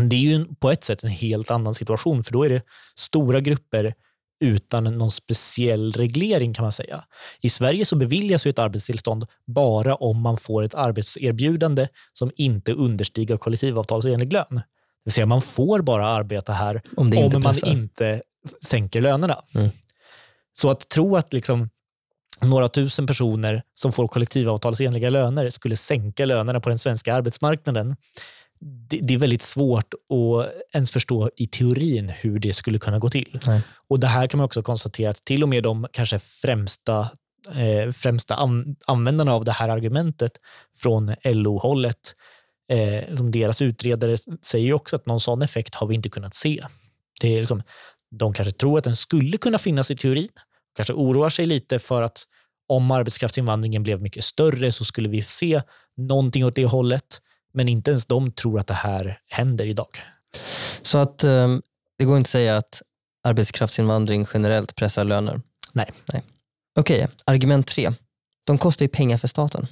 Det är ju på ett sätt en helt annan situation, för då är det stora grupper utan någon speciell reglering kan man säga. I Sverige så beviljas ju ett arbetstillstånd bara om man får ett arbetserbjudande som inte understiger kollektivavtalsenlig lön. Det vill säga man får bara arbeta här om, om man inte sänker lönerna. Mm. Så att tro att liksom några tusen personer som får kollektivavtalsenliga löner skulle sänka lönerna på den svenska arbetsmarknaden det, det, är väldigt svårt att ens förstå i teorin hur det skulle kunna gå till. Nej. Och Det här kan man också konstatera att till och med de kanske främsta, eh, främsta an, användarna av det här argumentet från LO-hållet, eh, som deras utredare säger också att någon sån effekt har vi inte kunnat se. Det är liksom, de kanske tror att den skulle kunna finnas i teorin, kanske oroar sig lite för att om arbetskraftsinvandringen blev mycket större så skulle vi se någonting åt det hållet. Men inte ens de tror att det här händer idag. Så att um, det går inte att säga att arbetskraftsinvandring generellt pressar löner? Nej. Nej. Okej, okay, argument tre. De kostar ju pengar för staten.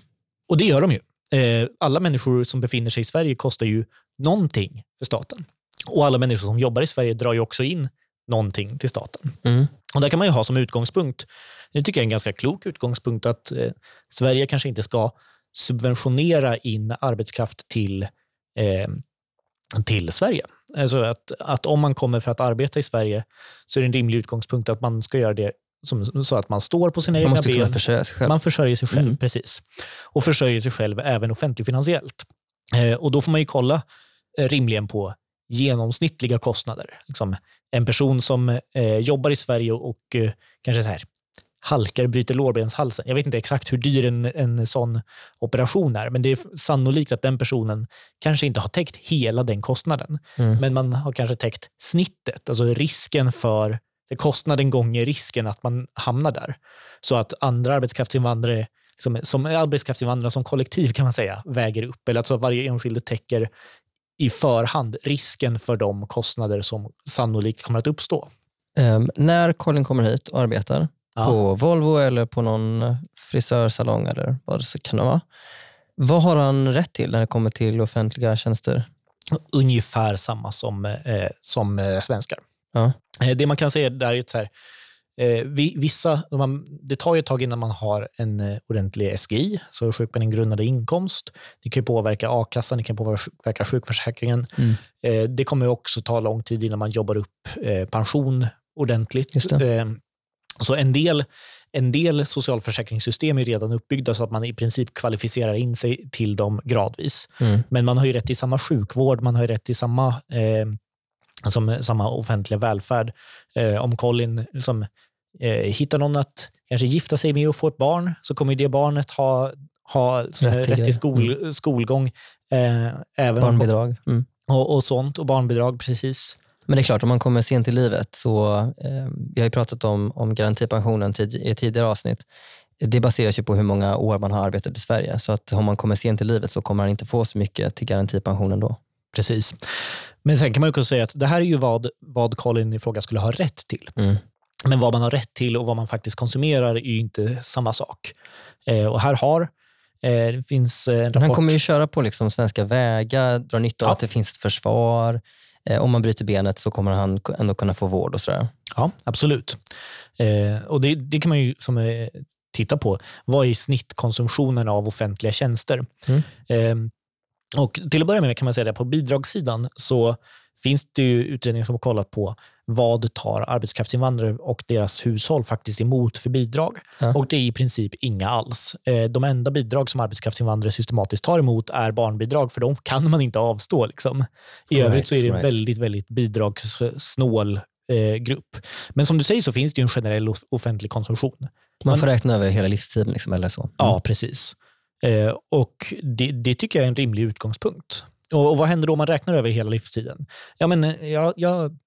Och det gör de ju. Eh, alla människor som befinner sig i Sverige kostar ju någonting för staten. Och alla människor som jobbar i Sverige drar ju också in någonting till staten. Mm. Och Där kan man ju ha som utgångspunkt, det tycker jag är en ganska klok utgångspunkt, att eh, Sverige kanske inte ska subventionera in arbetskraft till, eh, till Sverige. Alltså att, att om man kommer för att arbeta i Sverige så är det en rimlig utgångspunkt att man ska göra det som, så att man står på sina man egna ben. Kunna försörja sig själv. Man försörjer sig själv, mm. precis. Och försörjer sig själv även offentligfinansiellt. Eh, och då får man ju kolla eh, rimligen på genomsnittliga kostnader. Liksom en person som eh, jobbar i Sverige och, och eh, kanske så här, halkar bryter lårbenshalsen. Jag vet inte exakt hur dyr en, en sån operation är, men det är sannolikt att den personen kanske inte har täckt hela den kostnaden. Mm. Men man har kanske täckt snittet, alltså risken för kostnaden gånger risken att man hamnar där. Så att andra arbetskraftsinvandrare som, som arbetskraftsinvandrare som kollektiv kan man säga väger upp, eller alltså varje enskild täcker i förhand risken för de kostnader som sannolikt kommer att uppstå. Um, när Colin kommer hit och arbetar, ja. på Volvo eller på någon frisörsalong eller vad det kan vara. Vad har han rätt till när det kommer till offentliga tjänster? Ungefär samma som, eh, som eh, svenskar. Ja. Eh, det man kan säga där är att så här, eh, vissa, man, det tar ju ett tag innan man har en eh, ordentlig SGI, så sjukpenninggrundande inkomst. Det kan påverka a-kassan, det kan påverka sjukförsäkringen. Mm. Eh, det kommer också ta lång tid innan man jobbar upp pension ordentligt. Så en del, en del socialförsäkringssystem är redan uppbyggda så att man i princip kvalificerar in sig till dem gradvis. Mm. Men man har ju rätt till samma sjukvård, man har rätt till samma, eh, som, samma offentliga välfärd. Eh, om Colin liksom, eh, hittar någon att kanske gifta sig med och få ett barn så kommer det barnet ha, ha Rätt till rätt till skol, skolgång. Eh, även Barnbidrag. Mm. Och, och sånt. Och barnbidrag, precis. Men det är klart, om man kommer sent i livet så, eh, vi har ju pratat om, om garantipensionen tid, i tidigare avsnitt. Det baseras ju på hur många år man har arbetat i Sverige. Så att om man kommer sent i livet så kommer man inte få så mycket till garantipensionen då. Precis. Men sen kan man ju också säga att det här är ju vad, vad Colin i fråga skulle ha rätt till. Mm. Men vad man har rätt till och vad man faktiskt konsumerar är ju inte samma sak. Eh, och här har, eh, det finns eh, en Men han rapport. kommer ju köra på liksom svenska vägar, dra nytta av Ja. att det finns ett försvar. Eh, om man bryter benet så kommer han ändå kunna få vård och sådär. Ja, absolut. Eh, och det, det kan man ju som, eh, titta på. Vad är snittkonsumtionen av offentliga tjänster? Mm. Och till att börja med kan man säga att på bidragssidan så finns det ju utredningar som har kollat på vad tar arbetskraftsinvandrare och deras hushåll faktiskt emot för bidrag. Ja. Och det är i princip inga alls. Eh, De enda bidrag som arbetskraftsinvandrare systematiskt tar emot är barnbidrag, för de kan man inte avstå. Liksom. I Right, övrigt så är det en right. väldigt, väldigt bidragssnål eh, grupp. Men som du säger så finns det ju en generell off- offentlig konsumtion. Man får räkna över hela livstiden liksom, eller så. Mm. Ja, precis. Eh, och det, det tycker jag är en rimlig utgångspunkt. Och, och vad händer då om man räknar över hela livstiden? Ja, men, eh, jag, jag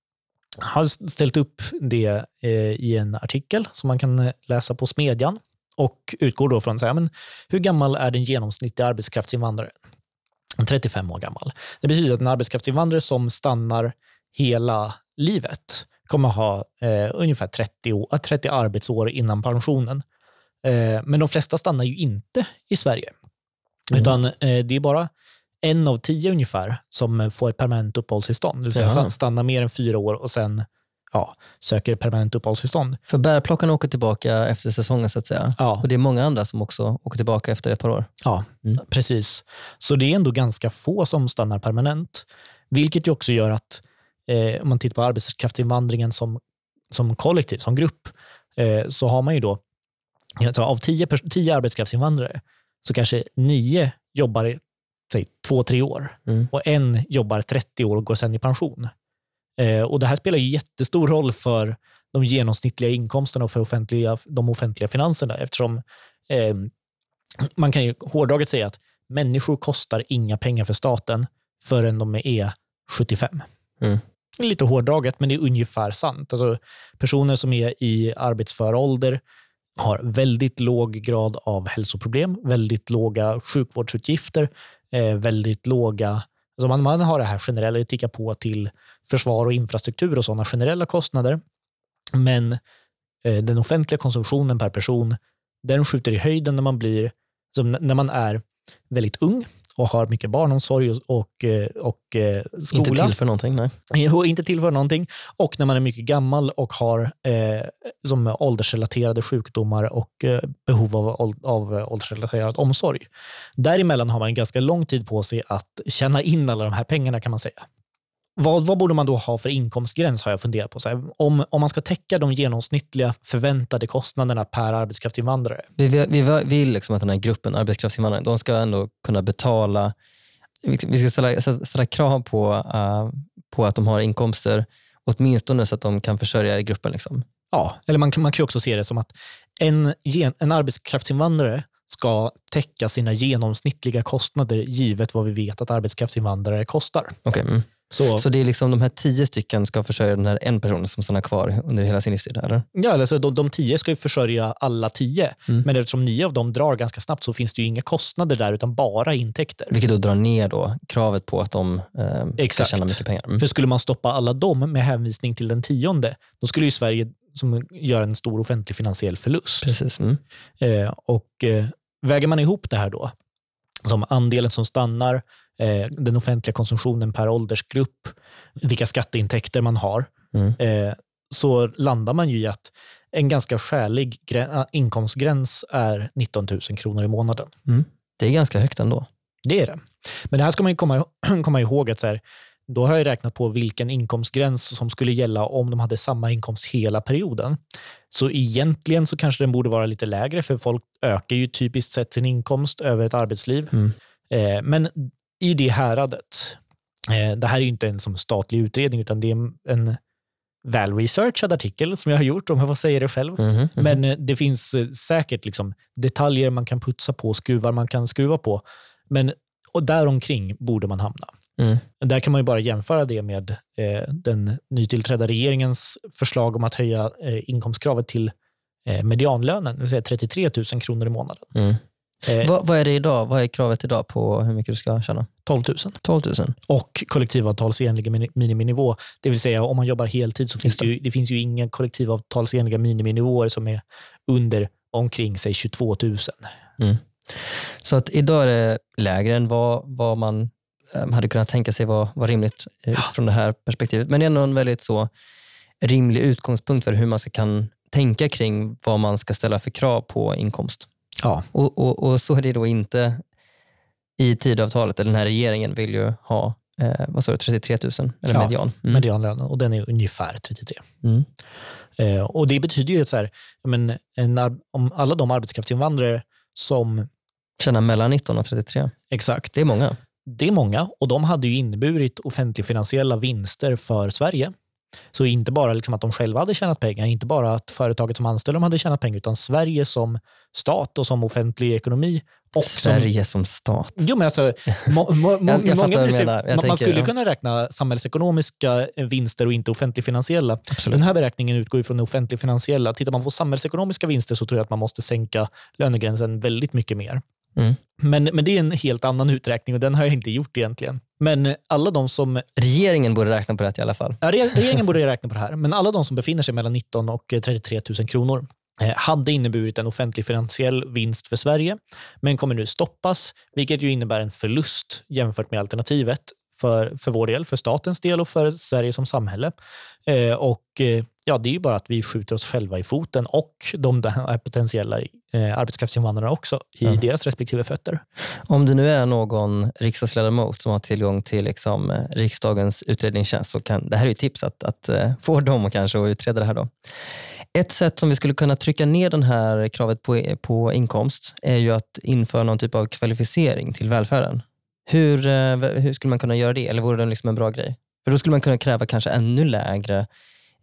har ställt upp det eh, i en artikel som man kan eh, läsa på Smedjan och utgår då från så här, men, hur gammal är den genomsnittliga arbetskraftsinvandraren? 35 år gammal. Det betyder att en arbetskraftsinvandrare som stannar hela livet kommer ha eh, ungefär 30, år, 30 arbetsår innan pensionen. Eh, men de flesta stannar ju inte i Sverige. Mm. Utan eh, det är bara en av tio ungefär som eh, får ett permanent uppehållstillstånd. Det vill säga Jaha. stannar mer än fyra år och sen ja, söker permanent uppehållstillstånd. För bärplockarna åker tillbaka efter säsongen så att säga. Ja, Och det är många andra som också åker tillbaka efter ett par år. ja Mm. precis. Så det är ändå ganska få som stannar permanent. Vilket ju också gör att eh, om man tittar på arbetskraftsinvandringen som, som kollektiv, som grupp, eh, så har man ju då, alltså av tio, tio arbetskraftsinvandrare, så kanske nio jobbar i säg, två, tre år Mm. och en jobbar 30 år och går sen i pension. Eh, och Det här spelar ju jättestor roll för de genomsnittliga inkomsterna och för offentliga, de offentliga finanserna eftersom eh, man kan ju hårdraget säga att människor kostar inga pengar för staten förrän de är 75. Mm. Lite hårdraget, men det är ungefär sant. Alltså, personer som är i arbetsför ålder har väldigt låg grad av hälsoproblem, väldigt låga sjukvårdsutgifter, eh, väldigt låga... Alltså man, man har det här generella, det tickar på till försvar och infrastruktur och sådana generella kostnader. Men eh, den offentliga konsumtionen per person, den skjuter i höjden när man blir, alltså när man är väldigt ung och har mycket barnomsorg och, och, eh, och eh, skola. Inte till för någonting, nej. Och inte tillför någonting. Och när man är mycket gammal och har eh, som åldersrelaterade sjukdomar och eh, behov av, av åldersrelaterad omsorg. Däremellan har man ganska lång tid på sig att tjäna in alla de här pengarna kan man säga. Vad, vad borde man då ha för inkomstgräns har jag funderat på. Så här, om, om man ska täcka de genomsnittliga förväntade kostnaderna per arbetskraftsinvandrare. Vi, vi, vi vill liksom att den här gruppen arbetskraftsinvandrare, de ska ändå kunna betala, vi ska ställa, ställa krav på, eh, på att de har inkomster, åtminstone så att de kan försörja gruppen. Liksom. Ja, eller man kan, man kan också se det som att en, gen- en arbetskraftsinvandrare ska täcka sina genomsnittliga kostnader givet vad vi vet att arbetskraftsinvandrare kostar. Okay. Mm. Så, Så det är liksom de här tio stycken ska försörja den här en person som stannar kvar under hela sin livstid? Eller? ja, alltså de, de tio ska ju försörja alla tio, Mm. men eftersom nio av dem drar ganska snabbt så finns det ju inga kostnader där utan bara intäkter. Vilket då drar ner då kravet på att de eh, ska tjäna mycket pengar. Mm. För skulle man stoppa alla dem med hänvisning till den tionde, då skulle ju Sverige som gör en stor offentlig finansiell förlust. Precis. Mm. Eh, och eh, väger man ihop det här då, som andelen som stannar, eh, den offentliga konsumtionen per åldersgrupp, vilka skatteintäkter man har, Mm. eh, så landar man ju i att en ganska skälig äh, inkomstgräns är 19 000 kronor i månaden. Det är ganska högt ändå. Det är det. Men det här ska man komma, komma ihåg att så här, då har jag räknat på vilken inkomstgräns som skulle gälla om de hade samma inkomst hela perioden. Så egentligen så kanske den borde vara lite lägre för folk ökar ju typiskt sett sin inkomst över ett arbetsliv. Mm. Eh, men i det häradet, eh, det här är ju inte en som statlig utredning utan det är en väl researchad artikel som jag har gjort, om jag får säga det själv. Mhm, mhm. Men eh, det finns eh, säkert liksom detaljer man kan putsa på, skruvar man kan skruva på. Men, och däromkring borde man hamna. Mm. Där kan man ju bara jämföra det med eh, den nytillträdda regeringens förslag om att höja eh, inkomstkravet till medianlönen, det vill säga 33 000 kronor i månaden. Mm. Eh, Vad, vad är det idag? Vad är kravet idag på hur mycket du ska tjäna? 12 000. 12 000? Och kollektivavtalsenliga mini- miniminivå. Det vill säga om man jobbar heltid så finns det, ju, det finns ju inga kollektivavtalsenliga miniminivåer som är under omkring sig 22 000. Så att idag är det lägre än vad, vad man eh, hade kunnat tänka sig var, var rimligt eh, utifrån det här perspektivet. Men det är ändå en väldigt så rimlig utgångspunkt för hur man ska kan tänka kring vad man ska ställa för krav på inkomst. Ja. Och, och, och så är det då inte i tidavtalet. eller Den här regeringen vill ju ha eh, vad sa du, 33 000, eller Ja, median. Mm. medianlönen och den är ungefär 33. Mm. Eh, och Det betyder ju att så här, men en, om alla de arbetskraftsinvandrare som, Tjäna mellan 19 och 33. exakt, Det är många. det är många och de hade ju inneburit offentligfinansiella vinster för Sverige. Så inte bara liksom att de själva hade tjänat pengar, inte bara att företaget som anställde dem hade tjänat pengar, utan Sverige som stat och som offentlig ekonomi. Och som, Sverige som stat. Jo, men alltså, må, må, må, Jag- jag fattar många bryr sig-. Jag man, man skulle ja. kunna räkna samhällsekonomiska vinster och inte offentligfinansiella. Den här beräkningen utgår ju från det offentligfinansiella. Tittar man på samhällsekonomiska vinster så tror jag att man måste sänka lönegränsen väldigt mycket mer. Mm. Men, men det är en helt annan uträkning och den har jag inte gjort egentligen. Men alla de som Regeringen borde räkna på det i alla fall. Ja, re- regeringen borde räkna på det här, men alla de som befinner sig mellan 19 och eh, 33 000 kronor eh, hade inneburit en offentlig finansiell vinst för Sverige, men kommer nu stoppas, vilket ju innebär en förlust jämfört med alternativet för, för vår del, för statens del och för Sverige som samhälle. Eh, och eh, ja, Det är ju bara att vi skjuter oss själva i foten och de potentiella eh, arbetskraftsinvandrarna också i Ja. deras respektive fötter. Om det nu är någon riksdagsledamot som har tillgång till liksom, eh, riksdagens utredningstjänst så kan det här är ju tips att, att eh, få dem kanske att utreda det här. Då. Ett sätt som vi skulle kunna trycka ner det här kravet på, på inkomst är ju att införa någon typ av kvalificering till välfärden. Hur, hur skulle man kunna göra det? Eller vore det liksom en bra grej? För då skulle man kunna kräva kanske ännu lägre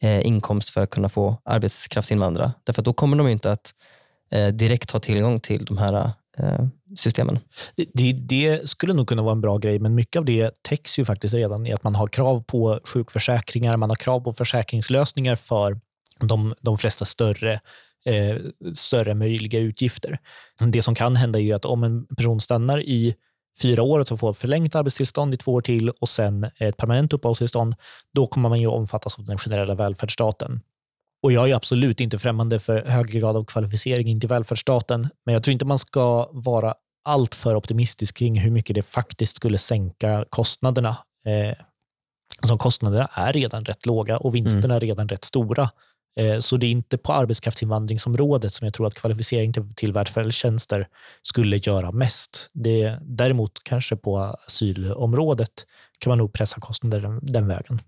eh, inkomst för att kunna få arbetskraftsinvandra. Därför att då kommer de inte att eh, direkt ha tillgång till de här eh, systemen. Det, det, det skulle nog kunna vara en bra grej, men mycket av det täcks ju faktiskt redan i att man har krav på sjukförsäkringar, man har krav på försäkringslösningar för de, de flesta större, eh, större möjliga utgifter. Det som kan hända är ju att om en person stannar i fyra år och så får förlängt arbetstillstånd i två år till och sen ett permanent uppehållstillstånd, då kommer man ju omfattas av den generella välfärdsstaten. Och jag är absolut inte främmande för högre grad av kvalificering in till välfärdsstaten, men jag tror inte man ska vara allt för optimistisk kring hur mycket det faktiskt skulle sänka kostnaderna. Eh, alltså kostnaderna är redan rätt låga och vinsterna är redan rätt stora. Eh, så det är inte på arbetskraftsinvandringsområdet som jag tror att kvalificering till, till välfärdstjänster skulle göra mest. Det, däremot kanske på asylområdet kan man nog pressa kostnader den, den vägen.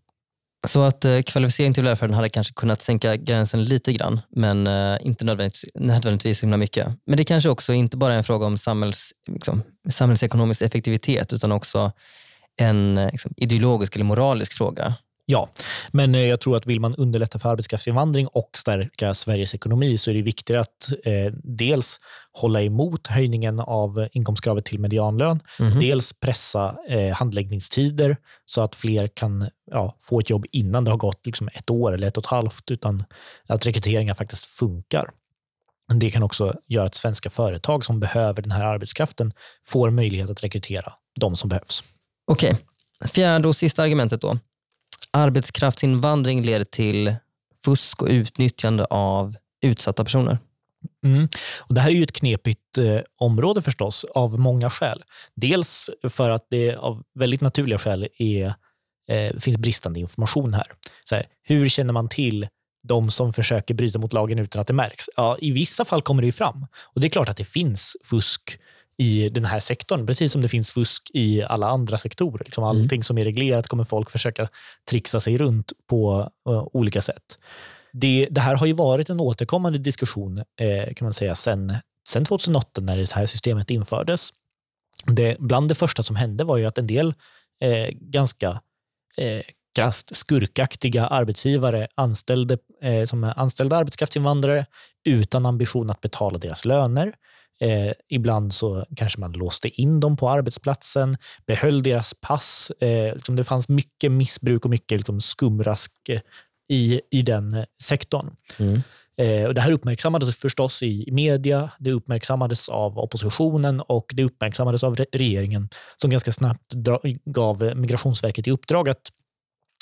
Så att eh, kvalificering till välfärden hade kanske kunnat sänka gränsen lite grann, men eh, inte nödvändigtvis, nödvändigtvis himla mycket. Men det kanske också inte bara är en fråga om samhälls, liksom, samhällsekonomisk effektivitet, utan också en eh, liksom, ideologisk eller moralisk fråga. Ja, men eh, jag tror att vill man underlätta för arbetskraftsinvandring och stärka Sveriges ekonomi så är det viktigare att eh, dels hålla emot höjningen av inkomstkravet till medianlön, Mhm. dels pressa eh, handläggningstider så att fler kan ja, få ett jobb innan det har gått liksom ett år eller ett och ett halvt, utan att rekryteringar faktiskt funkar. Det kan också göra att svenska företag som behöver den här arbetskraften får möjlighet att rekrytera de som behövs. Okej, fjärde och sista argumentet då. Arbetskraftsinvandring leder till fusk och utnyttjande av utsatta personer. Mm. Och det här är ju ett knepigt eh, område förstås, av många skäl. Dels för att det av väldigt naturliga skäl är, eh, finns bristande information här. Så här. Hur känner man till de som försöker bryta mot lagen utan att det märks? Ja, I vissa fall kommer det ju fram. Och Det är klart att det finns fusk i den här sektorn, precis som det finns fusk i alla andra sektorer. Liksom allting som är reglerat kommer folk försöka trixa sig runt på eh, olika sätt. Det, det här har ju varit en återkommande diskussion eh, kan man säga sen, sen 2008 när det här systemet infördes. Det, bland det första som hände var ju att en del eh, ganska eh, krasst skurkaktiga arbetsgivare anställde, eh, som anställde arbetskraftsinvandrare utan ambition att betala deras löner. Eh, ibland så kanske man låste in dem på arbetsplatsen, behöll deras pass. Eh, liksom det fanns mycket missbruk och mycket liksom skumrask eh, i, i den sektorn. Mm. Eh, och det här uppmärksammades förstås i media, det uppmärksammades av oppositionen och det uppmärksammades av regeringen som ganska snabbt gav Migrationsverket i uppdrag att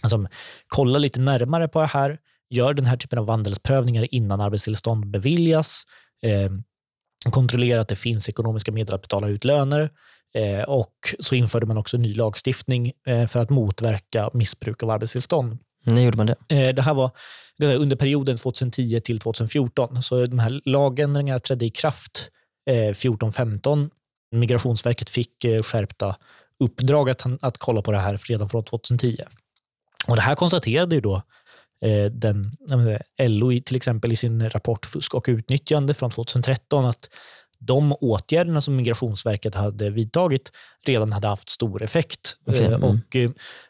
alltså, kolla lite närmare på det här, gör den här typen av vandelsprövningar innan arbetstillstånd beviljas, eh, kontrollera att det finns ekonomiska medel att betala ut löner eh, och så införde man också ny lagstiftning eh, för att motverka missbruk av arbetstillstånd. När gjorde man det? Eh, det här var under perioden 2010 till 2014. Så de här lagändringarna trädde i kraft 14-15. Migrationsverket fick skärpta uppdrag att, att kolla på det här redan från 2010. Och Det här konstaterade ju då den, LO till exempel i sin rapport Fusk och utnyttjande från 2013 att de åtgärderna som Migrationsverket hade vidtagit redan hade haft stor effekt. Okay, mm. Och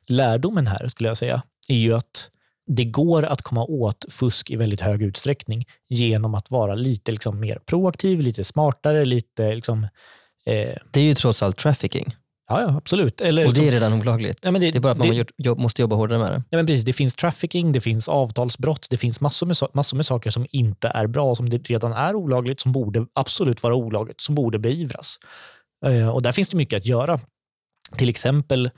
lärdomen här skulle jag säga är ju att det går att komma åt fusk i väldigt hög utsträckning genom att vara lite liksom mer proaktiv, lite smartare, lite... Liksom, eh... Det är ju trots allt trafficking. Ja, ja absolut. Eller, och det är redan olagligt. Ja, det, det, är bara att man det, jobb, måste jobba hårdare med det. Ja, men precis, det finns trafficking, det finns avtalsbrott, det finns massor med, massor med saker som inte är bra, som det redan är olagligt, som borde absolut vara olagligt, som borde beivras. Eh, och där finns det mycket att göra. Till exempel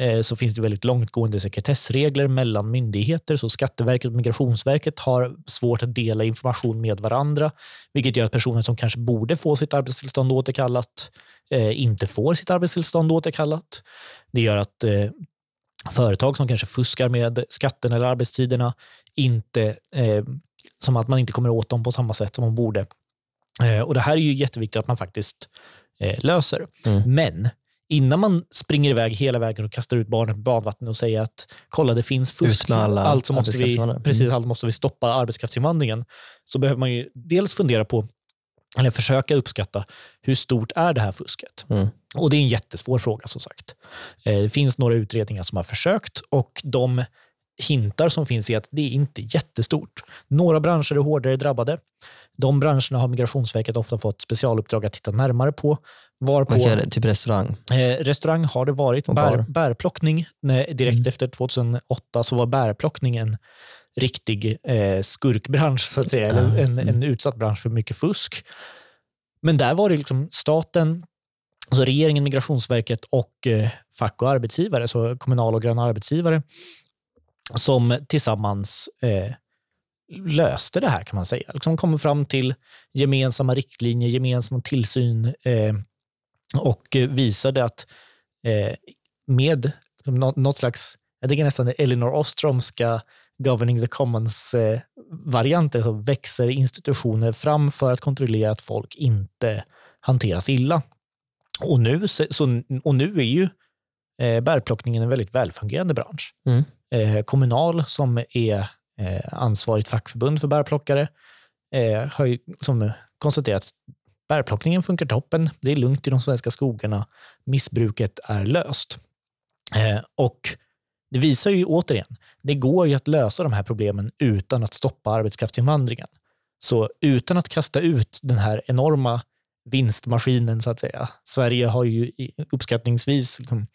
Eh, så finns det väldigt långtgående sekretessregler mellan myndigheter. Så Skatteverket och Migrationsverket har svårt att dela information med varandra, vilket gör att personer som kanske borde få sitt arbetstillstånd återkallat inte får sitt arbetstillstånd återkallat. Det gör att eh, företag som kanske fuskar med skatten eller arbetstiderna inte, som att man inte kommer åt dem på samma sätt som man borde. och Det här är ju jätteviktigt att man faktiskt löser. Mm. Men innan man springer iväg hela vägen och kastar ut barnet på badvattnet och säger att kolla det finns fusk, alltså måste vi, mm. precis, allt måste vi stoppa arbetskraftsinvandringen, så behöver man ju dels fundera på eller försöka uppskatta hur stort är det här fusket? Mm. Och Det är en jättesvår fråga som sagt. Eh, det finns några utredningar som har försökt och de hintar som finns är att det är inte jättestort. Några branscher är hårdare drabbade. De branscherna har Migrationsverket ofta fått specialuppdrag att titta närmare på. Varpå, Vilka, typ restaurang? Eh, restaurang har det varit. Bär, bärplockning, nej, direkt mm. efter 2008 så var bärplockning en riktig eh, skurkbransch, så att säga. Eller en, mm. en utsatt bransch för mycket fusk. Men där var det liksom staten, alltså regeringen, Migrationsverket och eh, fack och arbetsgivare, så kommunala och gröna arbetsgivare, som tillsammans eh, löste det här kan man säga. Liksom kom fram till gemensamma riktlinjer, gemensam tillsyn eh, och visade att eh, med liksom något slags, jag tycker nästan Elinor Ostromska Governing the Commons-varianter, eh, så växer institutioner fram för att kontrollera att folk inte hanteras illa. Och nu, så, och nu är ju eh, bärplockningen en väldigt välfungerande bransch. Mm. Eh, Kommunal, som är eh, ansvarigt fackförbund för bärplockare, eh, har ju som konstaterat att bärplockningen funkar toppen. Det är lugnt i de svenska skogarna. Missbruket är löst. Och det visar ju återigen, det går ju att lösa de här problemen utan att stoppa arbetskraftsinvandringen. Så utan att kasta ut den här enorma vinstmaskinen, så att säga. Sverige har ju uppskattningsvis liksom,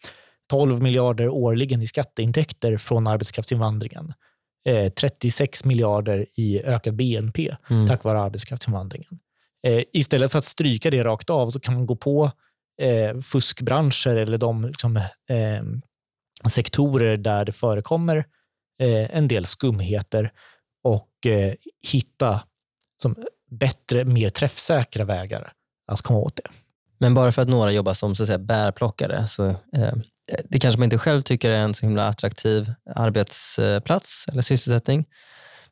12 liksom miljarder årligen i skatteintäkter från arbetskraftsinvandringen. 36 eh, miljarder i ökad BNP mm. tack vare arbetskraftsinvandringen. Eh, istället för att stryka det rakt av så kan man gå på eh, fuskbranscher eller de liksom, sektorer där det förekommer en del skumheter och hitta som bättre, mer träffsäkra vägar att komma åt det. Men bara för att några jobbar som så att säga, bärplockare, så eh, det kanske man inte själv tycker är en så himla attraktiv arbetsplats eller sysselsättning.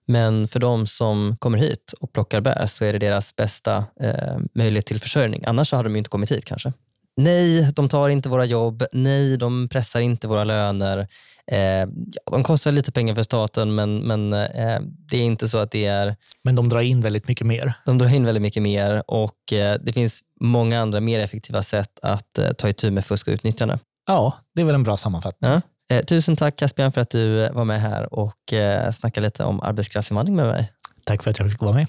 Men för de som kommer hit och plockar bär så är det deras bästa eh, möjlighet till försörjning. Annars hade de inte kommit hit kanske. Nej, de tar inte våra jobb. Nej, de pressar inte våra löner. Eh, de kostar lite pengar för staten, men, men eh, det är inte så att det är... Men de drar in väldigt mycket mer. De drar in väldigt mycket mer och eh, det finns många andra mer effektiva sätt att eh, ta itu med fusk och utnyttjande. Ja, det är väl en bra sammanfattning. Ja. Eh, tusen tack Caspian för att du var med här och eh, snackade lite om arbetskraftsinvandring med mig. Tack för att jag fick vara med.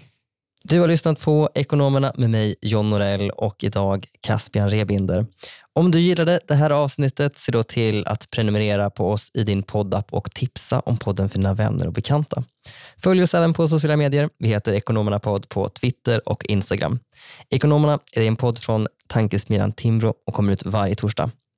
Du har lyssnat på Ekonomerna med mig, John Norell och idag Caspian Rebinder. Om du gillade det här avsnittet, se då till att prenumerera på oss i din poddapp och tipsa om podden för dina vänner och bekanta. Följ oss även på sociala medier. Vi heter Ekonomerna podd på Twitter och Instagram. Ekonomerna är en podd från Tankesmedjan Timbro och kommer ut varje torsdag.